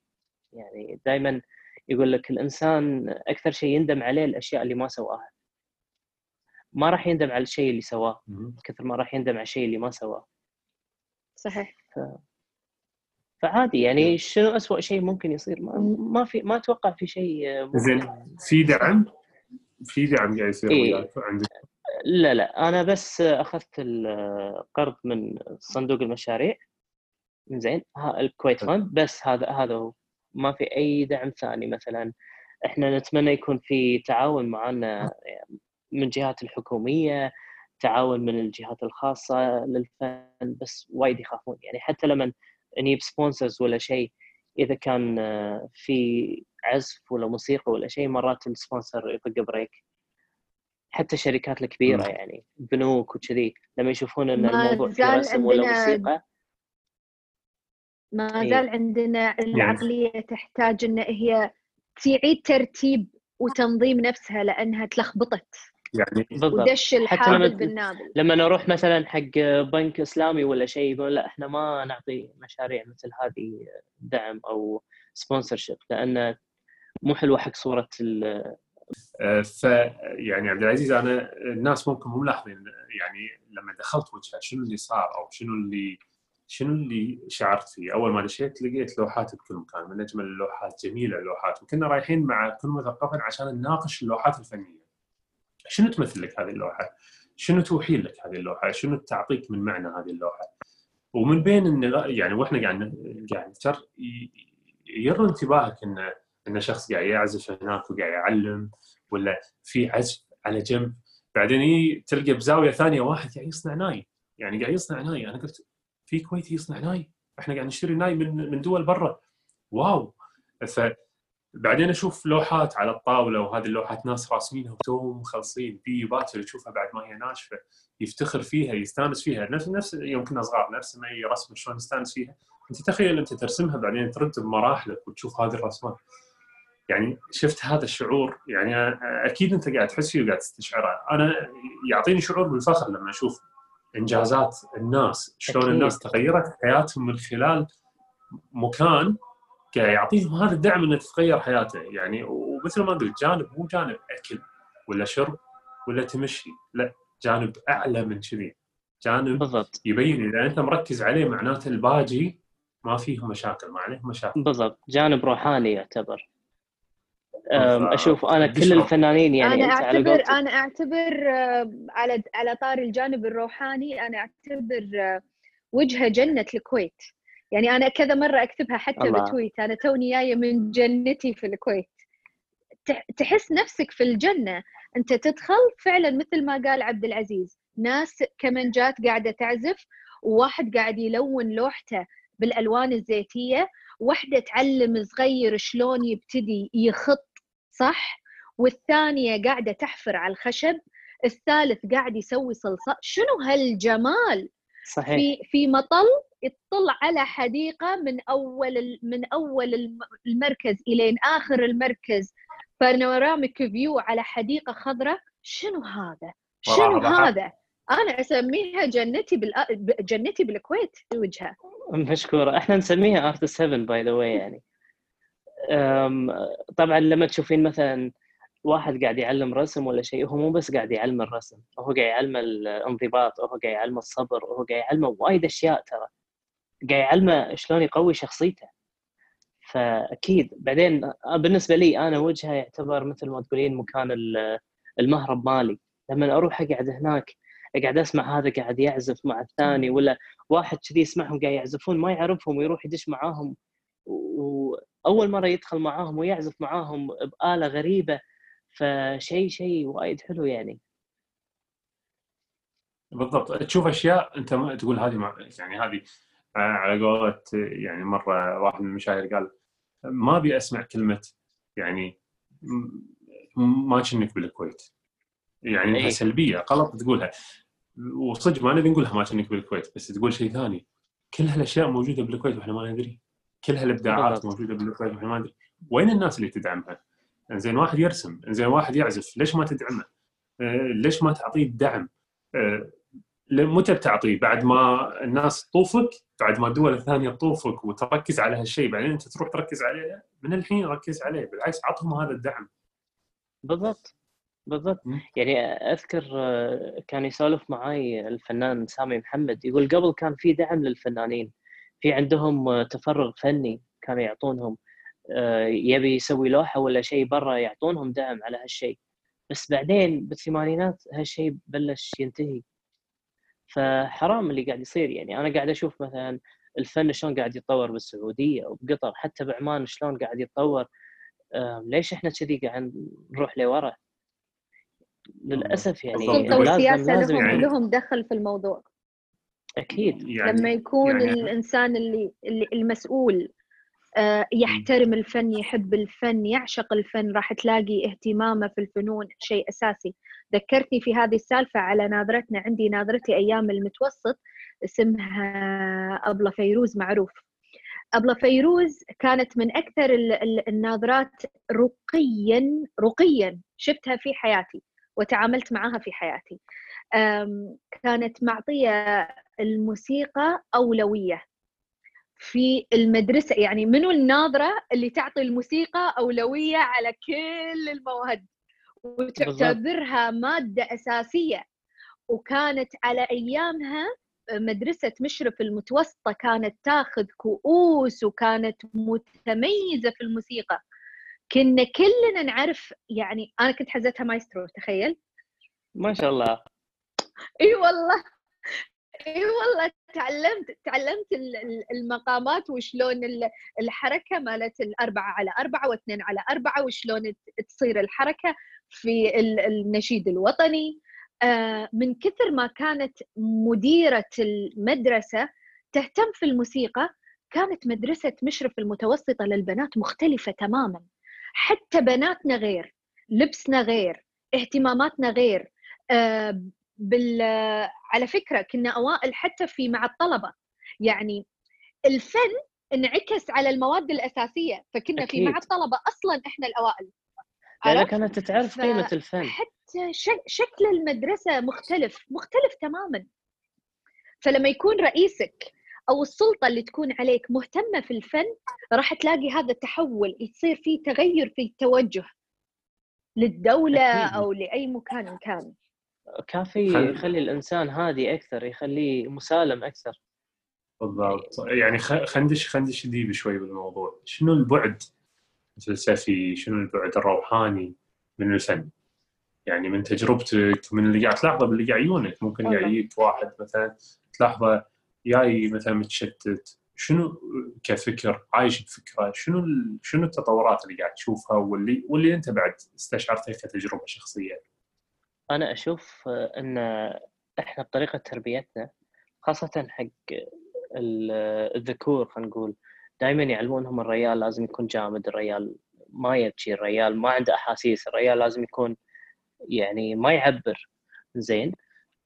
يعني دائما يقول لك الإنسان أكثر شيء يندم عليه الأشياء اللي ما سواها. ما راح يندم على الشيء اللي سواه. كثر ما راح يندم على الشيء اللي ما سواه. صحيح. فعادي يعني شنو أسوأ شيء ممكن يصير؟ ما, ما في ما أتوقع في شيء ممكن. زين. في دعم؟ في دعم قاعد يصير إيه. وياك عندك؟ لا لا أنا بس أخذت القرض من صندوق المشاريع. زين ها- الكويت فند بس هذا هذا هو. ما في أي دعم ثاني مثلا. إحنا نتمنى يكون في تعاون معنا من جهات الحكومية تعاون من الجهات الخاصة للفن بس وايد يخافون. يعني حتى لما نجيب sponsors ولا شيء إذا كان آه، في عزف ولا موسيقى ولا شيء مرات ال sponsor يطق brake حتى الشركات الكبيرة مم. يعني بنوك وكذي لما يشوفون إن ما الموضوع في زال رسم ولا عندنا موسيقى ما إيه. زال عندنا العقلية تحتاج إن هي تعيد ترتيب وتنظيم نفسها لأنها تلخبطت يعني بالضبط ودش حتى الحابل لما- بالنابل لما نروح مثلا حق بنك إسلامي ولا شيء يقول لا إحنا ما نعطي مشاريع مثل هذه دعم أو سبونسرشيب لأن مو حلوة حق صورة ال- آه، ف يعني عبد العزيز أنا الناس ممكن مو ملاحظين يعني لما دخلت وجهة شنو اللي صار أو شنو اللي شنو اللي شعرت فيه؟ أول ما دشيت لقيت لوحات بكل مكان من أجمل اللوحات جميلة اللوحات وكنا رايحين مع كل مثقف عشان نناقش اللوحات الفنية. شنو تمثل لك هذه اللوحة؟ شنو توحي لك هذه اللوحة؟ شنو تعطيك من معنى هذه اللوحة؟ ومن بين. يعني وإحنا قاعد قاعد نتر ي- ير انتباهك ان إن شخص قاعد يعزف هناك وقاعد يعلم ولا في عزف على جنب بعدين تلقى بزاوية ثانية واحد قاعد يصنع ناي يعني قاعد يصنع ناي أنا قلت في كويتي يصنع ناي إحنا قاعد نشتري ناي من من دول برا wow فبعدين أشوف لوحات على الطاولة وهذه اللوحات ناس راسمينها وتوهم مخلصين في باكر تشوفها بعد ما هي ناشفة يفتخر فيها يستانس فيها نفس نفس يوم كنا صغار نفس ما هي رسم شلون نستانس فيها. أنت تخيل أنت ترسمها بعدين ترد بمراحلك وتشوف هذه الرسمات. يعني شفت هذا الشعور يعني أكيد أنت قاعد تحس فيه وقاعد تستشعره أنا يعطيني شعور بالفخر لما أشوف إنجازات الناس شلون. الناس تغيرت حياتهم من خلال مكان يعطيهم هذا الدعم انه تتغير حياته. يعني ومثل ما قلت جانب مو جانب أكل ولا شرب ولا تمشي لا جانب أعلى من كذي. جانب بالضبط. يبين إذا أنت مركز عليه معناته الباجي ما فيه مشاكل ما عليه مشاكل. بالضبط. جانب روحاني يعتبر. أشوف أنا كل الفنانين يعني أنا على اعتبر أنا أعتبر على على طار الجانب الروحاني أنا أعتبر وجهة جنة الكويت. يعني أنا كذا مرة أكتبها حتى الله. بتويت. أنا توني جاية من جنتي في الكويت. تح- تحس نفسك في الجنة. أنت تدخل فعلا مثل ما قال عبد العزيز. ناس كمنجات قاعدة تعزف وواحد قاعد يلون لوحته بالألوان الزيتية واحدة تعلم صغير شلون يبتدي يخط صح؟ والثانية قاعدة تحفر على الخشب الثالث قاعد يسوي صلصال شنو هالجمال؟ صحيح في في مطل يطلع على حديقة من أول من أول الم- المركز الين آخر المركز بانوراميك فيو على حديقة خضراء شنو هذا؟ شنو. هذا؟ أنا أسميها جنتي بال جنتي بالكويت وجهها مشكورة إحنا نسميها artist haven by the way يعني أم، طبعا لما تشوفين مثلا واحد قاعد يعلم رسم ولا شيء هو مو بس قاعد يعلم الرسم هو قاعد يعلم الانضباط هو قاعد يعلم الصبر هو قاعد يعلمه وايد أشياء ترى. قاعد يعلمه شلون يقوي شخصيته. فأكيد بعدين بالنسبة لي أنا وجهه يعتبر مثل ما تقولين مكان ال- المهرب مالي. لما أروح أقعد هناك قاعد أسمع هذا قاعد يعزف مع الثاني ولا واحد كذي يسمعهم قاعد يعزفون ما يعرفهم ويروح يدش معاهم. واول مرة يدخل معاهم ويعزف معاهم بآلة غريبة فشيء شيء وايد حلو يعني. بالضبط. تشوف أشياء أنت ما تقول هذه مع... يعني هذه آه، على قولة يعني مرة واحد من المشاهير قال ما أبي أسمع كلمة يعني ما كنك بالكويت. يعني أنها إيه. سلبية غلط تقولها. وصدق ما نبي نقولها ما كنك بالكويت بس تقول شيء ثاني. كل هالأشياء موجودة بالكويت وإحنا ما ندري. كل هالإبداعات. موجودة بالكويت وإحنا ما ندري. وين الناس اللي تدعمها؟ زين واحد يرسم. زين واحد يعزف. ليش ما تدعمه؟ آه، ليش ما تعطيه الدعم؟ آه، متى بتعطيه؟ بعد ما الناس تطوفك؟ بعد ما الدول الثانية تطوفك وتركز على هالشيء بعدين أنت تروح تركز عليه؟ من الحين ركز عليه. بالعكس عطهم هذا الدعم. بالضبط. بالضبط. يعني أذكر آه، كان يسولف معاي الفنان سامي محمد. يقول قبل كان في دعم للفنانين. في عندهم تفرغ فني كانوا يعطونهم. يبي يسوي لوحة ولا شيء برا يعطونهم دعم على هالشيء. بس بعدين بالثمانينات هالشيء بلش ينتهي. فحرام اللي قاعد يصير يعني. أنا قاعد أشوف مثلا الفن شلون قاعد يتطور بالسعودية وبقطر حتى بعمان شلون قاعد يتطور. آه، ليش إحنا كذي قاعد نروح لورا؟ للأسف يعني. السلطه لازم- والسياسة لازم لهم يعني- لهم دخل في الموضوع أكيد. يعني لما يكون يعني- الإنسان اللي, اللي المسؤول آه، يحترم الفن يحب الفن يعشق الفن. راح تلاقي اهتمامه في الفنون شيء أساسي. ذكرتني في هذه السالفة على ناظرتنا عندي ناظرتي أيام المتوسط اسمها أبلة فيروز معروف. أبلة فيروز كانت من ال- الناظرات رقيا رقيا شفتها في حياتي وتعاملت معها في حياتي. كانت معطية الموسيقى أولوية. في المدرسة يعني منو الناظرة اللي تعطي الموسيقى أولوية على كل المواد؟ وتعتبرها مادة أساسية. وكانت على أيامها مدرسة مشرف المتوسطة كانت تاخذ كؤوس وكانت متميزة في الموسيقى. كنا كلنا نعرف يعني أنا كنت حزتها مايسترو تخيل. ما شاء الله. إي والله. إي والله تعلمت تعلمت ال- ال- المقامات وشلون ال- الحركة مالت الأربعة على أربعة واثنين على أربعة وشلون تصير الحركة في ال- النشيد الوطني. آه، من كثر ما كانت مديرة المدرسة تهتم في الموسيقى كانت مدرسة مشرف المتوسطة للبنات مختلفة تماما. حتى بناتنا غير لبسنا غير اهتماماتنا غير. آه، بال على فكرة كنا أوائل حتى في مع الطلبة يعني الفن انعكس على المواد الأساسية فكنا في مع أكيد. الطلبة أصلا إحنا الأوائل عرفت؟ كانت تعرف قيمة الفن حتى شكل المدرسة مختلف مختلف تماما فلما يكون رئيسك أو السلطة اللي تكون عليك مهتمة في الفن راح تلاقي هذا التحول يصير في تغير في التوجه للدولة أكيد. أو لأي مكان كان كافي خل- يخلي الإنسان هادي أكثر يخليه مسالم أكثر. بالضبط. يعني خ- خندش خندش ديب شوي بالموضوع. شنو البعد؟ الفلسفي شنو البعد الروحاني من الفن؟ يعني من تجربتك من اللي قاعد تلاحظه باللي قاعد عيونك ممكن. قاعد يجيك واحد مثلا تلاحظه جاي مثلا متشتت. شنو كفكر؟ عايش بفكره. شنو شنو التطورات اللي قاعد تشوفها واللي واللي أنت بعد استشعرتها كتجربة شخصية؟ أنا أشوف آه، إن إحنا بطريقة تربيتنا خاصة حق ال- الذكور خلينا نقول دائما يعلمونهم الريال لازم يكون جامد الريال ما يبكي الريال ما عنده أحاسيس الريال لازم يكون يعني ما يعبر. زين؟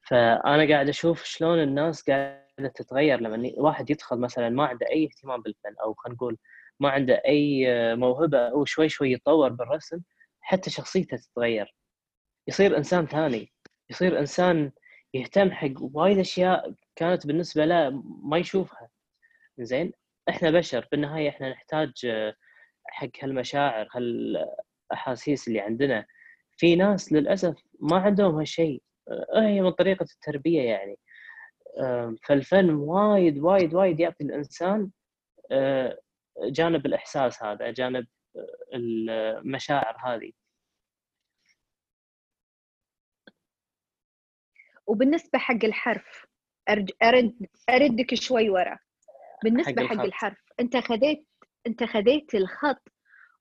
فأنا قاعد أشوف شلون الناس قاعدة تتغير لما واحد يدخل مثلا ما عنده أي اهتمام بالفن أو خلينا نقول ما عنده أي موهبة وشوي شوي يتطور بالرسم حتى شخصيته تتغير. يصير إنسان ثاني. يصير إنسان يهتم حق وايد أشياء كانت بالنسبة له ما يشوفها. زين؟ إحنا بشر بالنهاية إحنا نحتاج آه، حق هالمشاعر هالأحاسيس اللي عندنا. في ناس للأسف ما عندهم هالشيء. آه، هي من طريقة التربية يعني. آه، فالفن وايد وايد وايد يعطي الإنسان جانب الإحساس هذا جانب المشاعر هذه. وبالنسبة حق الحرف. أرد... أردك شوي ورا. بالنسبة حق حق. الحرف. أنت خذيت أنت خذيت الخط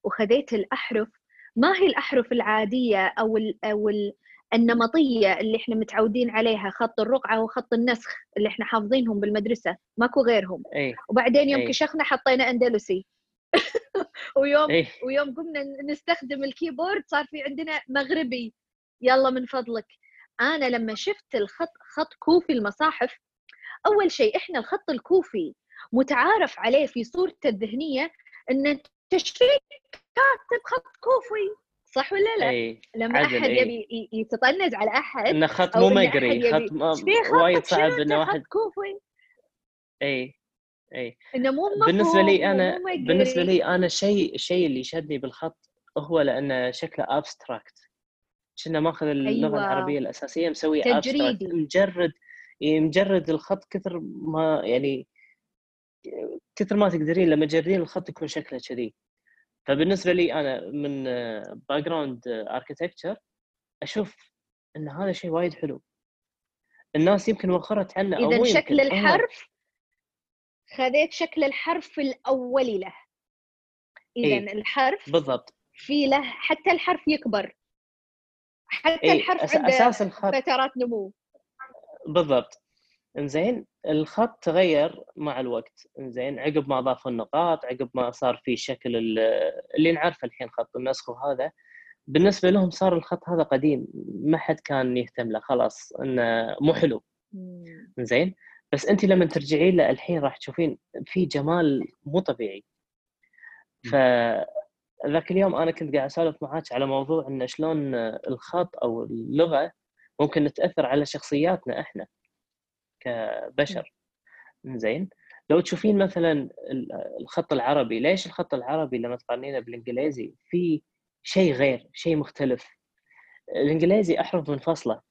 وخذيت الأحرف. ما هي الأحرف العادية أو ال... أو ال... النمطية اللي إحنا متعودين عليها خط الرقعة وخط النسخ اللي إحنا حافظينهم بالمدرسة؟ ماكو غيرهم. اي وبعدين يوم أي. كشخنا حطينا أندلسي. [LAUGHS] ويوم اي ويوم قمنا نستخدم الكيبورد صار في عندنا مغربي. يلا من فضلك. أنا لما شفت الخط خط كوفي المصاحف أول شيء إحنا الخط الكوفي متعارف عليه في صورته الذهنية إن شفيك كاتب خط كوفي صح ولا لا؟ اي لما أحد إيه. يبي يتطنز على أحد إنه خط مو مقري خط وايد صعب إنه واحد كوفي اي اي إنه مو بالنسبة لي أنا. بالنسبة لي أنا الشيء الشيء اللي شدني بالخط هو لأنه شكله abstract كنا ماخذ اللغة أيوة. العربية الأساسية مسوي تجريدي. مجرد إيه، مجرد الخط كثر ما يعني كثر ما تقدرين لما تجردين الخط يكون شكله كذي. فبالنسبة لي أنا من background architecture أشوف إن هذا شيء وايد حلو. الناس يمكن وخرت عنه إذا شكل يمكن، الحرف خذيت شكل الحرف الأولي له. إذا إيه، الحرف بالضبط. في له حتى الحرف يكبر. حتى الحرف أس- عنده أساس الخط. فترات نمو. بالضبط. إنزين الخط تغير مع الوقت. إنزين عقب ما ضافوا النقاط عقب ما صار في شكل ال- اللي نعرفه الحين خط النسخ وهذا بالنسبة لهم صار الخط هذا قديم. ما حد كان يهتم له. خلاص إنه مو حلو. زين بس أنت لما ترجعين له الحين راح تشوفين في جمال مو طبيعي. ف ذاك اليوم أنا كنت قاعد أسولف معاك على موضوع إن شلون الخط أو اللغة ممكن تأثر على شخصياتنا إحنا كبشر. زين لو تشوفين مثلا ال- الخط العربي ليش الخط العربي لما تقارنينه بالإنجليزي في شيء غير شيء مختلف؟ الإنجليزي أحرف منفصله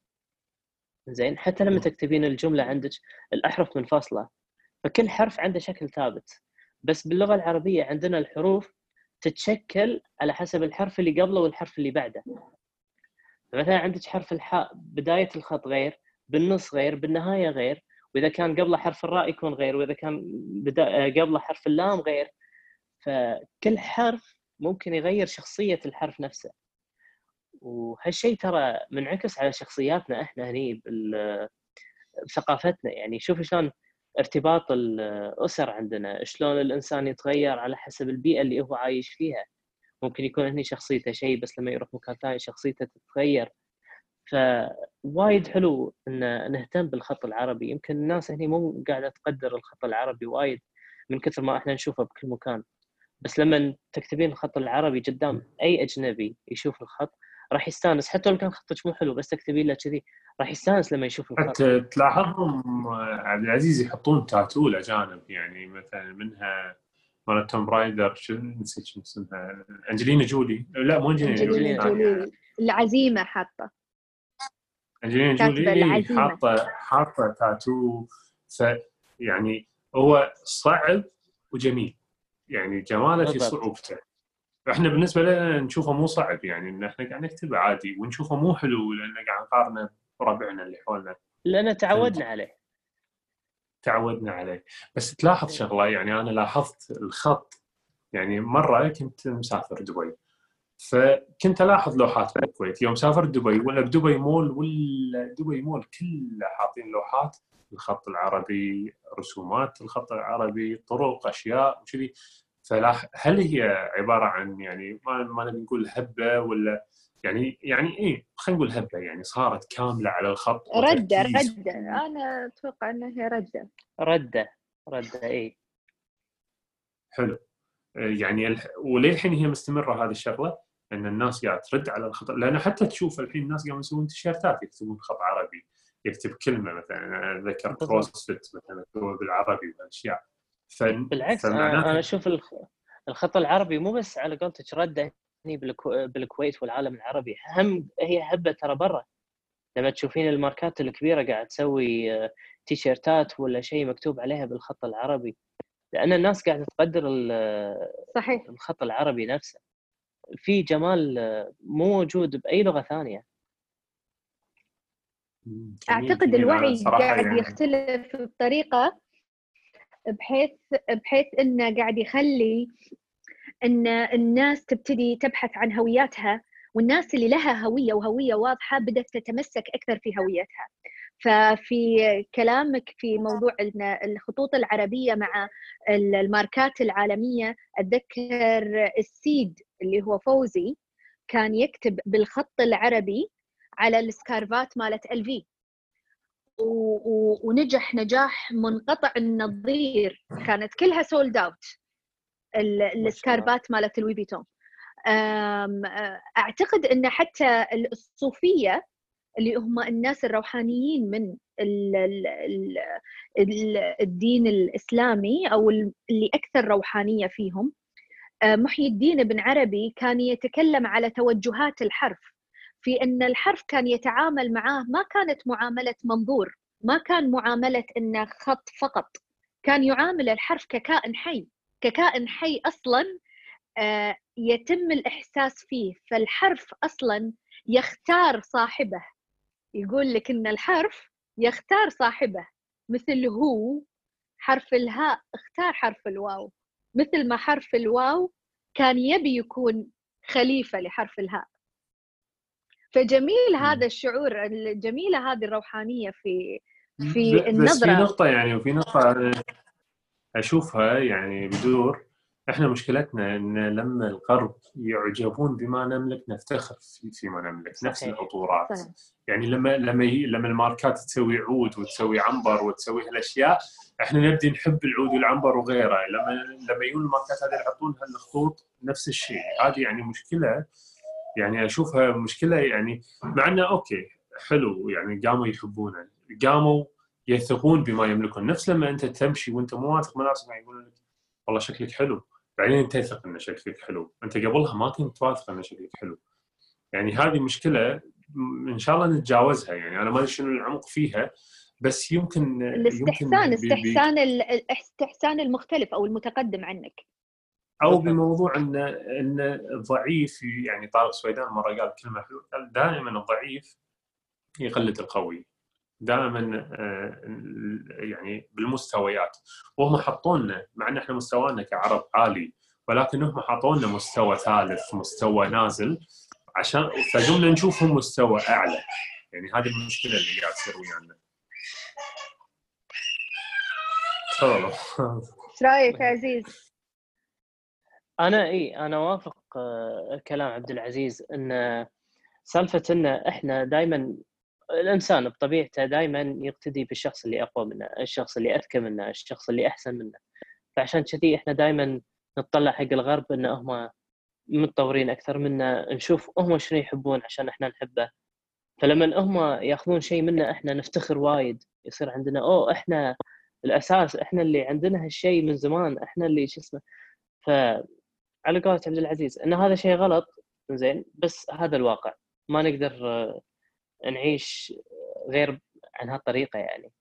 زين حتى لما. تكتبين الجملة عندك الأحرف منفصله فكل حرف عنده شكل ثابت. بس باللغة العربية عندنا الحروف تتشكل على حسب الحرف اللي قبله والحرف اللي بعده. مثلا عندك حرف الحاء بداية الخط غير بالنص غير بالنهاية غير. وإذا كان قبله حرف الراء يكون غير وإذا كان. قبله حرف اللام غير. فكل حرف ممكن يغير شخصية الحرف نفسه. وهالشيء ترى منعكس على شخصياتنا إحنا هني بثقافتنا. يعني شوف شلون ارتباط الأسر عندنا شلون الإنسان يتغير على حسب البيئة اللي هو عايش فيها. ممكن يكون هني شخصيته شيء بس لما يروح مكان ثاني شخصيته تتغير. فوايد حلو إن نهتم بالخط العربي. يمكن الناس هني مو قاعدة تقدر الخط العربي وايد من كثر ما إحنا نشوفه بكل مكان. بس لما تكتبين الخط العربي قدام أي أجنبي يشوف الخط راح يستانس. حتى لو كان خطك مو حلو بس تكتبين له كذي راح يستانس لما يشوف الخط. حتى تلاحظهم آه، عبد العزيز يحطون تاتو الاجانب يعني مثلا منها مالت توم رايدر شو نسيت شو اسمها؟ أنجلينا جولي. لا مو أنجلينا جولي. جولي. العزيمة حاطة. أنجلينا جولي. حاطة حاطة تاتو. ف يعني هو صعب وجميل. يعني جماله في. صعوبته إحنا بالنسبة لنا نشوفه مو صعب يعني إن إحنا قاعد نكتبه عادي ونشوفه مو حلو لأن قاعد نقارنه بربعنا اللي حولنا. لأن تعودنا عليه. تعودنا عليه. بس تلاحظ شغلة يعني أنا لاحظت الخط يعني مرة كنت مسافر دبي. فكنت ألاحظ لوحات في الكويت. يوم سافرت دبي ولا بدبي مول ولا دبي مول كله حاطين لوحات. الخط العربي رسومات الخط العربي طرق أشياء وكذي. فلا هل هي عبارة عن يعني ما ما نبي نقول هبة ولا يعني يعني إيه خلينا نقول هبة يعني صارت كاملة على الخط ردة. ردة. أنا أتوقع إنها هي ردة. ردة ردة اي حلو. يعني الح... وللحين هي مستمرة هذه الشغلة إن الناس قاعدة ترد على الخط. لأن حتى تشوف الحين الناس قاموا يسوون تيشيرتات يكتبون خط عربي يكتب كلمة مثلا أنا أتذكر. كروسفيت مثلا مكتوبه بالعربي واشياء ف... بالعكس فمعناته- أنا أنا أشوف الخ- الخط العربي مو بس على قولتك رده هني بالكو- بالكويت والعالم العربي هم هي هبة ترى برا. لما تشوفين الماركات الكبيرة قاعد تسوي آه، تيشيرتات ولا شيء مكتوب عليها بالخط العربي لأن الناس قاعدة تقدر صحيح. الخط العربي نفسه. في جمال آه، مو موجود بأي لغة ثانية. أعتقد الوعي قاعد يعني- يختلف بطريقة بحيث بحيث إنه قاعد يخلي إن الناس تبتدي تبحث عن هوياتها والناس اللي لها هوية وهوية واضحة بدأت تتمسك أكثر في هويتها. ففي كلامك في موضوع الخطوط العربية مع الماركات العالمية أتذكر السيد اللي هو فوزي كان يكتب بالخط العربي على السكارفات مالت LV ونجح نجاح منقطع النظير. كانت كلها sold out السكارفات مالت لوي فيتون أم، أه، أعتقد إن حتى الصوفيه اللي هم الناس الروحانيين من ال- ال- ال- ال- الدين الإسلامي أو ال- اللي أكثر روحانية فيهم محي الدين بن عربي كان يتكلم على توجهات الحرف. في إن الحرف كان يتعامل معاه ما كانت معاملة منظور ما كان معاملة إنه خط فقط. كان يعامل الحرف ككائن حي ككائن حي أصلا آه، يتم الإحساس فيه. فالحرف أصلا يختار صاحبه. يقول لك إن الحرف يختار صاحبه. مثل هو حرف الهاء اختار حرف الواو. مثل ما حرف الواو كان يبي يكون خليفة لحرف الهاء. فجميل هذا الشعور الجميله هذه الروحانية في في ب- بس في. نقطة يعني وفي نقطة أنا أشوفها يعني بدور إحنا مشكلتنا إن لما الغرب يعجبون بما نملك نفتخر في فيما نملك نفس صحيح. العطورات صحيح. يعني لما لما لما الماركات تسوي عود وتسوي عنبر وتسوي هالأشياء إحنا نبدي نحب العود والعنبر وغيره لما لما يجون الماركات هذه يحطون هالخطوط نفس الشيء هذه يعني مشكلة يعني أشوفها مشكلة يعني مع إنه أوكي حلو يعني قاموا يحبونه. قاموا يثقون بما يملكون. نفس لما أنت تمشي وأنت مو واثق من نفسك يقولون لك والله شكلك حلو. بعدين تثق ان شكلك حلو. أنت قبلها ما كنت واثق ان شكلك حلو. يعني هذه مشكلة إن شاء الله نتجاوزها. يعني أنا ما أدري شنو العمق فيها بس يمكن الاستحسان يمكن استحسان ال- الاستحسان المختلف أو المتقدم عنك. أو. بموضوع إن إن الضعيف يعني طارق سويدان مرة قال كلمة حلوة قال دائما الضعيف يقلد القوي. دائما آه، يعني بالمستويات. وهم حطونا مع إن إحنا مستوانا كعرب عالي ولكن هم حطونا مستوى ثالث مستوى نازل عشان فقمنا نشوفهم مستوى أعلى. يعني هذه المشكلة اللي قاعد تصير ويانا. تفضلوا إيش رأيك يا عزيز؟ أنا إي أنا وافق آه، كلام عبد العزيز إن سالفة إن إحنا دائما الإنسان بطبيعته دائما يقتدي بالشخص اللي أقوى منه، الشخص اللي أذكى منه، الشخص اللي أحسن منه. فعشان كذي إحنا دائما نطلع حق الغرب إن هم متطورين أكثر منا، نشوف هم شنو يحبون عشان إحنا نحبه. فلما هم ياخذون شيء منا إحنا نفتخر وايد، يصير عندنا أوه إحنا الأساس إحنا اللي عندنا هالشيء من زمان، إحنا اللي شو اسمه. على قولة عبد العزيز إن هذا شيء غلط زين بس هذا الواقع. ما نقدر آه، نعيش غير عن هالطريقة يعني.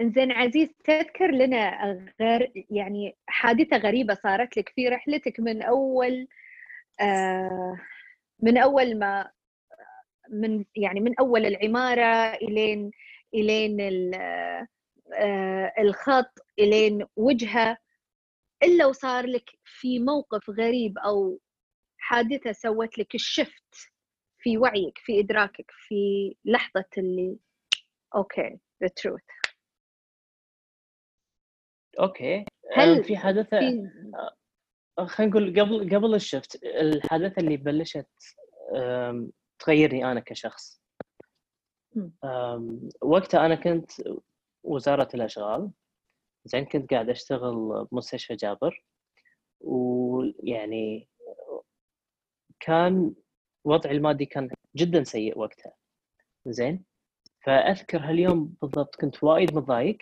إنزين عزيز تذكر لنا غير يعني حادثة غريبة صارت لك في رحلتك من أول آه من أول ما من يعني من أول العمارة إلين إلين آه الخط إلين وجهه إلا وصار لك في موقف غريب أو حادثة سوت لك الشفت في وعيك في إدراكك في لحظة اللي Okay the truth Okay. هل في حادثة في خلينا نقول قبل قبل ال shift الحادثة اللي بلشت تغيرني أنا كشخص. وقتها أنا كنت وزارة الأشغال. زين كنت قاعد أشتغل بمستشفى جابر ويعني كان وضعي المادي كان جدا سيء وقتها. زين فأذكر هاليوم بالضبط كنت وايد متضايق.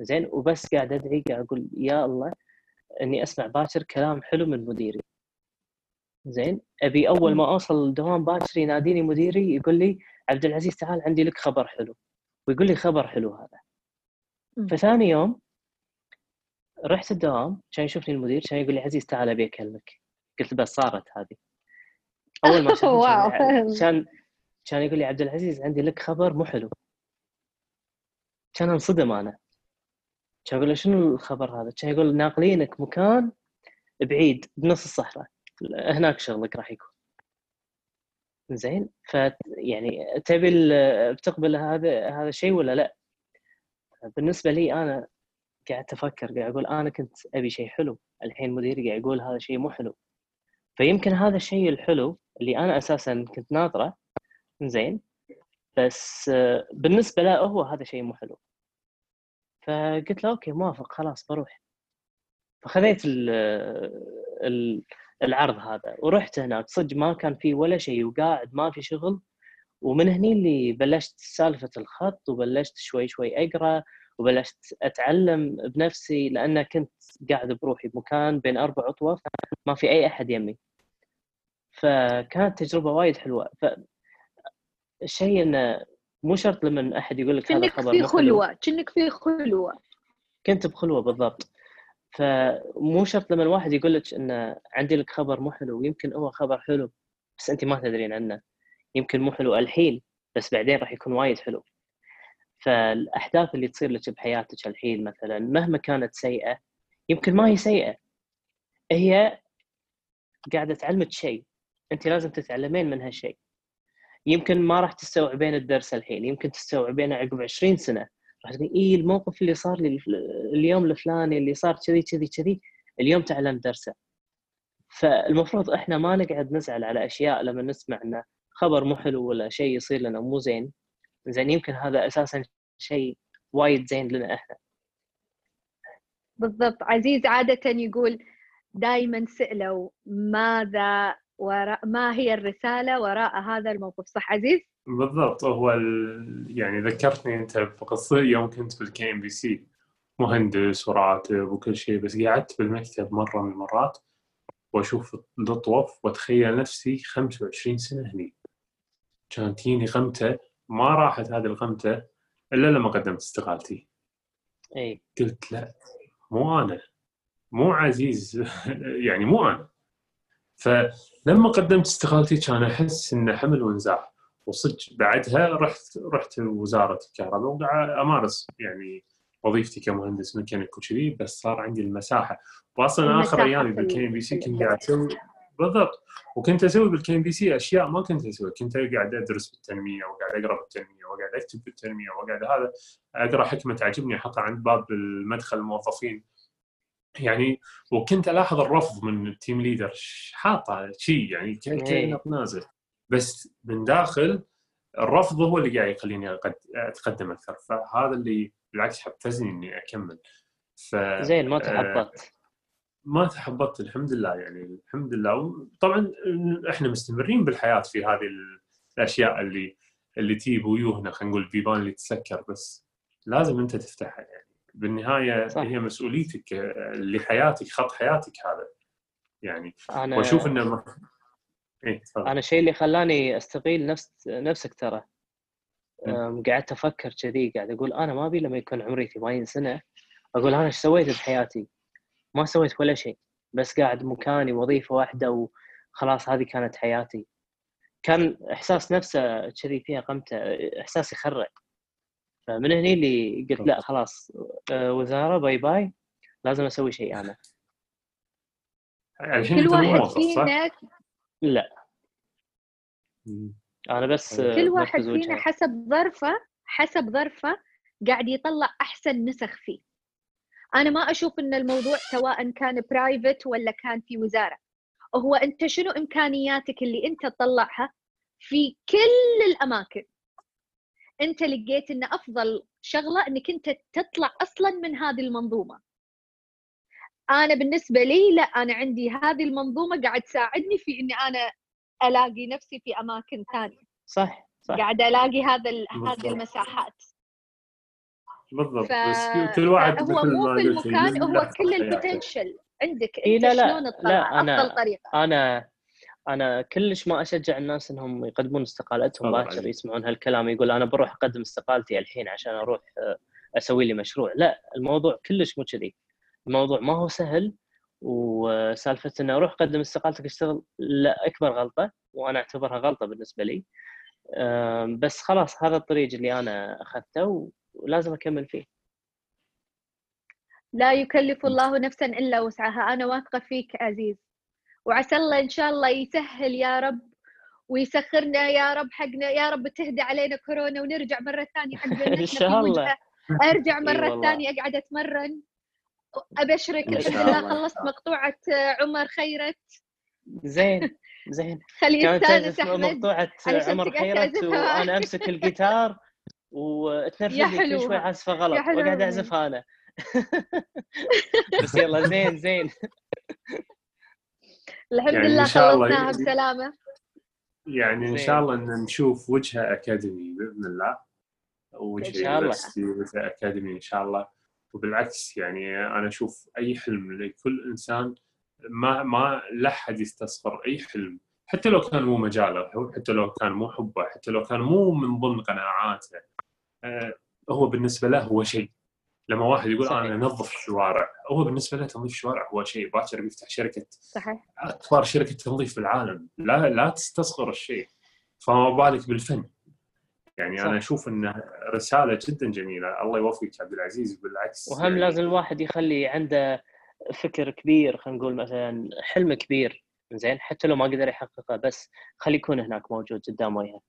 زين وبس قاعد أدعي قاعد أقول يا الله إني أسمع باكر كلام حلو من مديري. زين أبي أول ما أوصل الدوام باكر يناديني مديري يقول لي عبد العزيز تعال عندي لك خبر حلو. ويقول لي خبر حلو هذا. فثاني يوم رحت الدوام كان يشوفني المدير كان يقول لي عزيز تعال أبي أكلمك. قلت بس صارت هذه. أول ما [LAUGHS] شافني. كان- كان يقول لي عبد العزيز عندي لك خبر مو حلو. كان انصدم أنا. كان أقول له شنو الخبر هذا؟ كان يقول ناقلينك مكان بعيد بنص الصحراء. هناك شغلك راح يكون. زين؟ ف يعني تبي بتقبل هذا هذا الشيء ولا لا؟ بالنسبة لي أنا قاعد أفكر قاعد أقول أنا كنت أبي شيء حلو الحين مديري قاعد يقول هذا شيء مو حلو. فيمكن هذا الشيء الحلو اللي أنا أساسا كنت ناطره زين بس بالنسبة له هو هذا شيء مو حلو. فقلت له أوكي موافق خلاص بروح. فخذيت ال العرض هذا ورحت هناك. صدق ما كان في ولا شيء وقاعد ما في شغل. ومن هني اللي بلشت سالفة الخط وبلشت شوي شوي أقرأ وبلشت أتعلم بنفسي لأن كنت قاعد بروحي بمكان بين أربع اطواف ما في أي أحد يمي. فكانت تجربة وايد حلوة. فالشيء انه مو شرط لما أحد يقول لك هذا كأنك خبر في خلوة كأنك في خلوة. كنت بخلوة بالضبط. فمو شرط لما الواحد يقول لك انه عندي لك خبر مو حلو يمكن هو خبر حلو بس أنت ما تدرين عنه. يمكن مو حلو الحين بس بعدين راح يكون وايد حلو. فالأحداث اللي تصير لك بحياتك الحين مثلا مهما كانت سيئة يمكن ما هي سيئة. هي قاعدة تعلمك شيء. أنت لازم تتعلمين من هالشيء يمكن ما راح تستوعبين الدرس الحين. يمكن تستوعبينه عقب 20 سنة. راح تقول اي الموقف اللي صار لي اليوم الفلاني اللي صار كذي كذي كذي اليوم تعلمت درسه. فالمفروض إحنا ما نقعد نزعل على أشياء لما نسمع انه خبر مو حلو ولا شيء يصير لنا مو زين. زين يمكن هذا أساسا شيء وايد زين لنا إحنا. بالضبط. عزيز عادة يقول دائما سألوا ماذا وراء ما هي الرسالة وراء هذا الموقف؟ صح عزيز؟ بالضبط. هو ال... يعني ذكرتني أنت بقصة يوم كنت بال KNPC مهندس وراتب وكل شيء بس قعدت بالمكتب مرة من المرات وأشوف الاطوف وأتخيل نفسي 25 سنة هني. كانت تجيني غمتة ما راحت هذه الغمته إلا لما قدمت استقالتي. إي. قلت لا مو أنا. مو عزيز. [LAUGHS] يعني مو أنا. فلما قدمت استقالتي كان أحس انه حمل وانزاح وصدق بعدها رحت رحت وزارة الكهرباء وقاعد أمارس يعني وظيفتي كمهندس ميكانيك وكذي بس صار عندي المساحة. واصلا آخر أيامي بال KMBC كنت. قاعد أسوي بالضبط. وكنت أسوي بال KMBC أشياء ما كنت أسويها. كنت قاعد أدرس بالتنمية وقاعد أقرأ بالتنمية وقاعد أكتب بالتنمية وقاعد هذا. أقرأ حكمة تعجبني احطها عند باب المدخل الموظفين يعني وكنت ألاحظ الرفض من ال team leader حاطه شيء يعني ك- كانه إيه. نازل. بس من داخل الرفض هو اللي قاعد يخليني أتقدم أكثر. فهذا اللي بالعكس حفزني إني أكمل. ف زين ما آه، تحبطت. ما تحبطت الحمد لله يعني الحمد لله. طبعا إحنا مستمرين بالحياة في هذه الأشياء اللي اللي تجيب ويوهنا خلينا نقول البيبان اللي تسكر بس لازم أنت تفتحها يعني. بالنهاية صح. هي مسؤوليتك لحياتك خط حياتك هذا يعني. أنا وأشوف إنه ما... تفضل. أنا الشيء اللي خلاني استقيل نفس نفسك ترى. قعدت أفكر كذي قاعد أقول أنا ما أبي لما يكون عمري 80 سنة أقول أنا إيش سويت بحياتي؟ ما سويت ولا شيء بس قاعد مكاني وظيفة واحدة وخلاص هذه كانت حياتي. كان إحساس نفسه كذي فيها قمته إحساس يخرع. فمن هني اللي قلت لا خلاص أه، وزارة bye bye لازم أسوي شيء أنا. يعني الحين كل واحد؟ فينا لا. أنا بس كل واحد فينا حسب ظرفه حسب ظرفه قاعد يطلع أحسن نسخ فيه. أنا ما أشوف إن الموضوع سواء كان برايفت ولا كان في وزارة. هو أنت شنو إمكانياتك اللي أنت تطلعها في كل الأماكن؟ أنت لقيت إن أفضل شغلة إنك أنت تطلع أصلا من هذه المنظومة. أنا بالنسبة لي لا أنا عندي هذه المنظومة قاعد تساعدني في إني أنا ألاقي نفسي في أماكن ثانية. صح صح. قاعد ألاقي هذا ال- هذه. المساحات. بالضبط. ف... بس كل واحد هو مو في المكان هو كل. البوتنشل عندك إيه أنت لا لا شلون تطلع؟ لا أنا- أفضل طريقة. أنا أنا كلش ما أشجع الناس إنهم يقدمون استقالتهم. باكر. يسمعون هالكلام يقول أنا بروح أقدم استقالتي الحين عشان أروح آه، أسوي لي مشروع. لا الموضوع كلش مو كذي. الموضوع ما هو سهل وسالفة إنه أروح اقدم استقالتك اشتغل لا أكبر غلطة وأنا أعتبرها غلطة بالنسبة لي. بس خلاص هذا الطريق اللي أنا أخذته ولازم أكمل فيه. لا يكلف الله نفسا إلا وسعها. أنا واثقة فيك عزيز. وعسى الله إن شاء الله يسهل يا رب ويسخرنا يا رب حقنا يا رب تهدى علينا كورونا ونرجع مرة ثانية. [LAUGHS] حق إن شاء الله. وجهه أرجع مرة. ثانية أقعد أتمرن. أبشرك الحمد لله خلصت. مقطوعة عمر خيرت. زين [LAUGHS] زين. كانت يستانس أحمد علشان عمر خيرت. وأنا أمسك الجيتار. [LAUGHS] وتنرفز يا لي كل شوي. عازفه غلط. وقاعد اعزفها أنا [LAUGHS] بس يلا زين زين الحمد يعني لله إن شاء الله خلصناها يعني- بسلامة يعني إن. شاء الله إن نشوف وجهه أكاديمي بإذن الله وجهه إن شاء الله. أكاديمي إن شاء الله وبالعكس يعني أنا أشوف أي حلم لكل إنسان ما ما لا أحد يستصغر أي حلم حتى لو كان مو مجاله حتى لو كان مو حبه حتى لو كان مو من ضمن قناعاته هو بالنسبة له هو شيء. لما واحد يقول صحيح. أنا أنظف شوارع هو بالنسبة له تنظيف شوارع هو شيء. باكر بيفتح شركة صحيح. اكبر شركة تنظيف في العالم. لا لا تستصغر الشيء. فما بالك بالفن. يعني صح. أنا أشوف إنه رسالة جدا جميلة. الله يوفقك عبد العزيز بالعكس. وهم يعني لازم الواحد يخلي عنده فكر كبير خلينا نقول مثلا حلم كبير. زين؟ حتى لو ما قدر يحققه بس خليه يكون هناك موجود قدام وجهه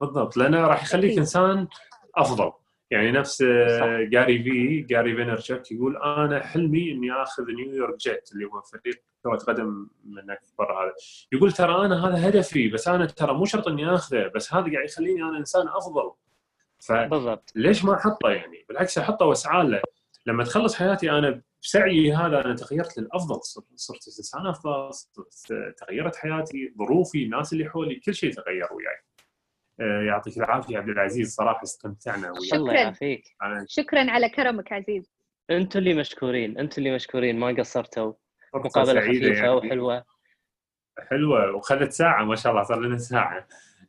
بالضبط لأنه راح يخليك. إنسان أفضل. يعني نفس آه، جاري في جاري فينرشك يقول أنا حلمي إني آخذ نيويورك جيت اللي هو فريق كرة قدم من أكبر هذا. يقول ترى أنا هذا هدفي بس أنا ترى مو شرط إني آخذه بس هذا قاعد يخليني أنا إنسان أفضل. ف بالضبط. ليش ما أحطه يعني؟ بالعكس أحطه وأسعى له. لما تخلص حياتي أنا بسعيي هذا أنا تغيرت للأفضل. صرت إنسان أفضل تغيرت حياتي ظروفي الناس اللي حولي كل شيء تغير وياي. آه، يعطيك العافية عبد العزيز صراحة استمتعنا وياك الله شكراً. يعافيك. شكرا على كرمك عزيز. أنتم اللي مشكورين أنتم اللي مشكورين ما قصرتوا. مقابلة سعيدة خفيفة يعني. وحلوة. حلوة وخذت ساعة ما شاء الله صار لنا ساعة.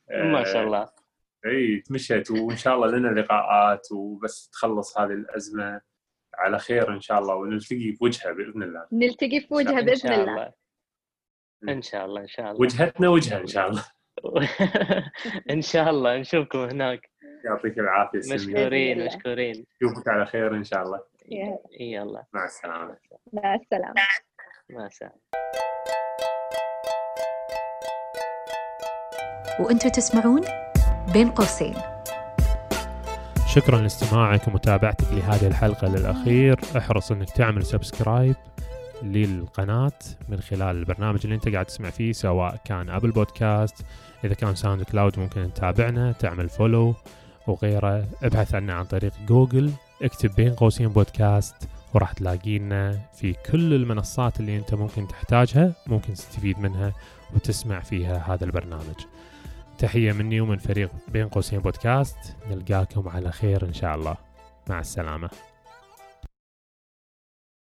ما شاء الله. إي تمشت وإن شاء الله لنا لقاءات وبس تخلص هذه الأزمة على خير إن شاء الله ونلتقي بوجهه بإذن الله. نلتقي في وجهه بإذن الله. إن شاء الله إن شاء الله. وجهتنا وجهه إن شاء الله. إن شاء الله نشوفكم هناك. يعطيك العافية مشكورين. مشكورين. نشوفك على خير إن شاء الله. يلا. مع السلامة. مع السلامة. مع السلامة. وأنتم تسمعون بين قوسين. شكرا لاستماعك ومتابعتك لهذه الحلقة للأخير. احرص أنك تعمل subscribe. للقناة من خلال البرنامج اللي أنت قاعد تسمع فيه سواء كان Apple Podcast إذا كان SoundCloud ممكن تتابعنا تعمل follow وغيره. ابحث عنا عن طريق جوجل اكتب بين قوسين بودكاست وراح تلاقينا في كل المنصات اللي أنت ممكن تحتاجها ممكن تستفيد منها وتسمع فيها هذا البرنامج. تحية مني ومن فريق بين قوسين بودكاست نلقاكم على خير إن شاء الله. مع السلامة.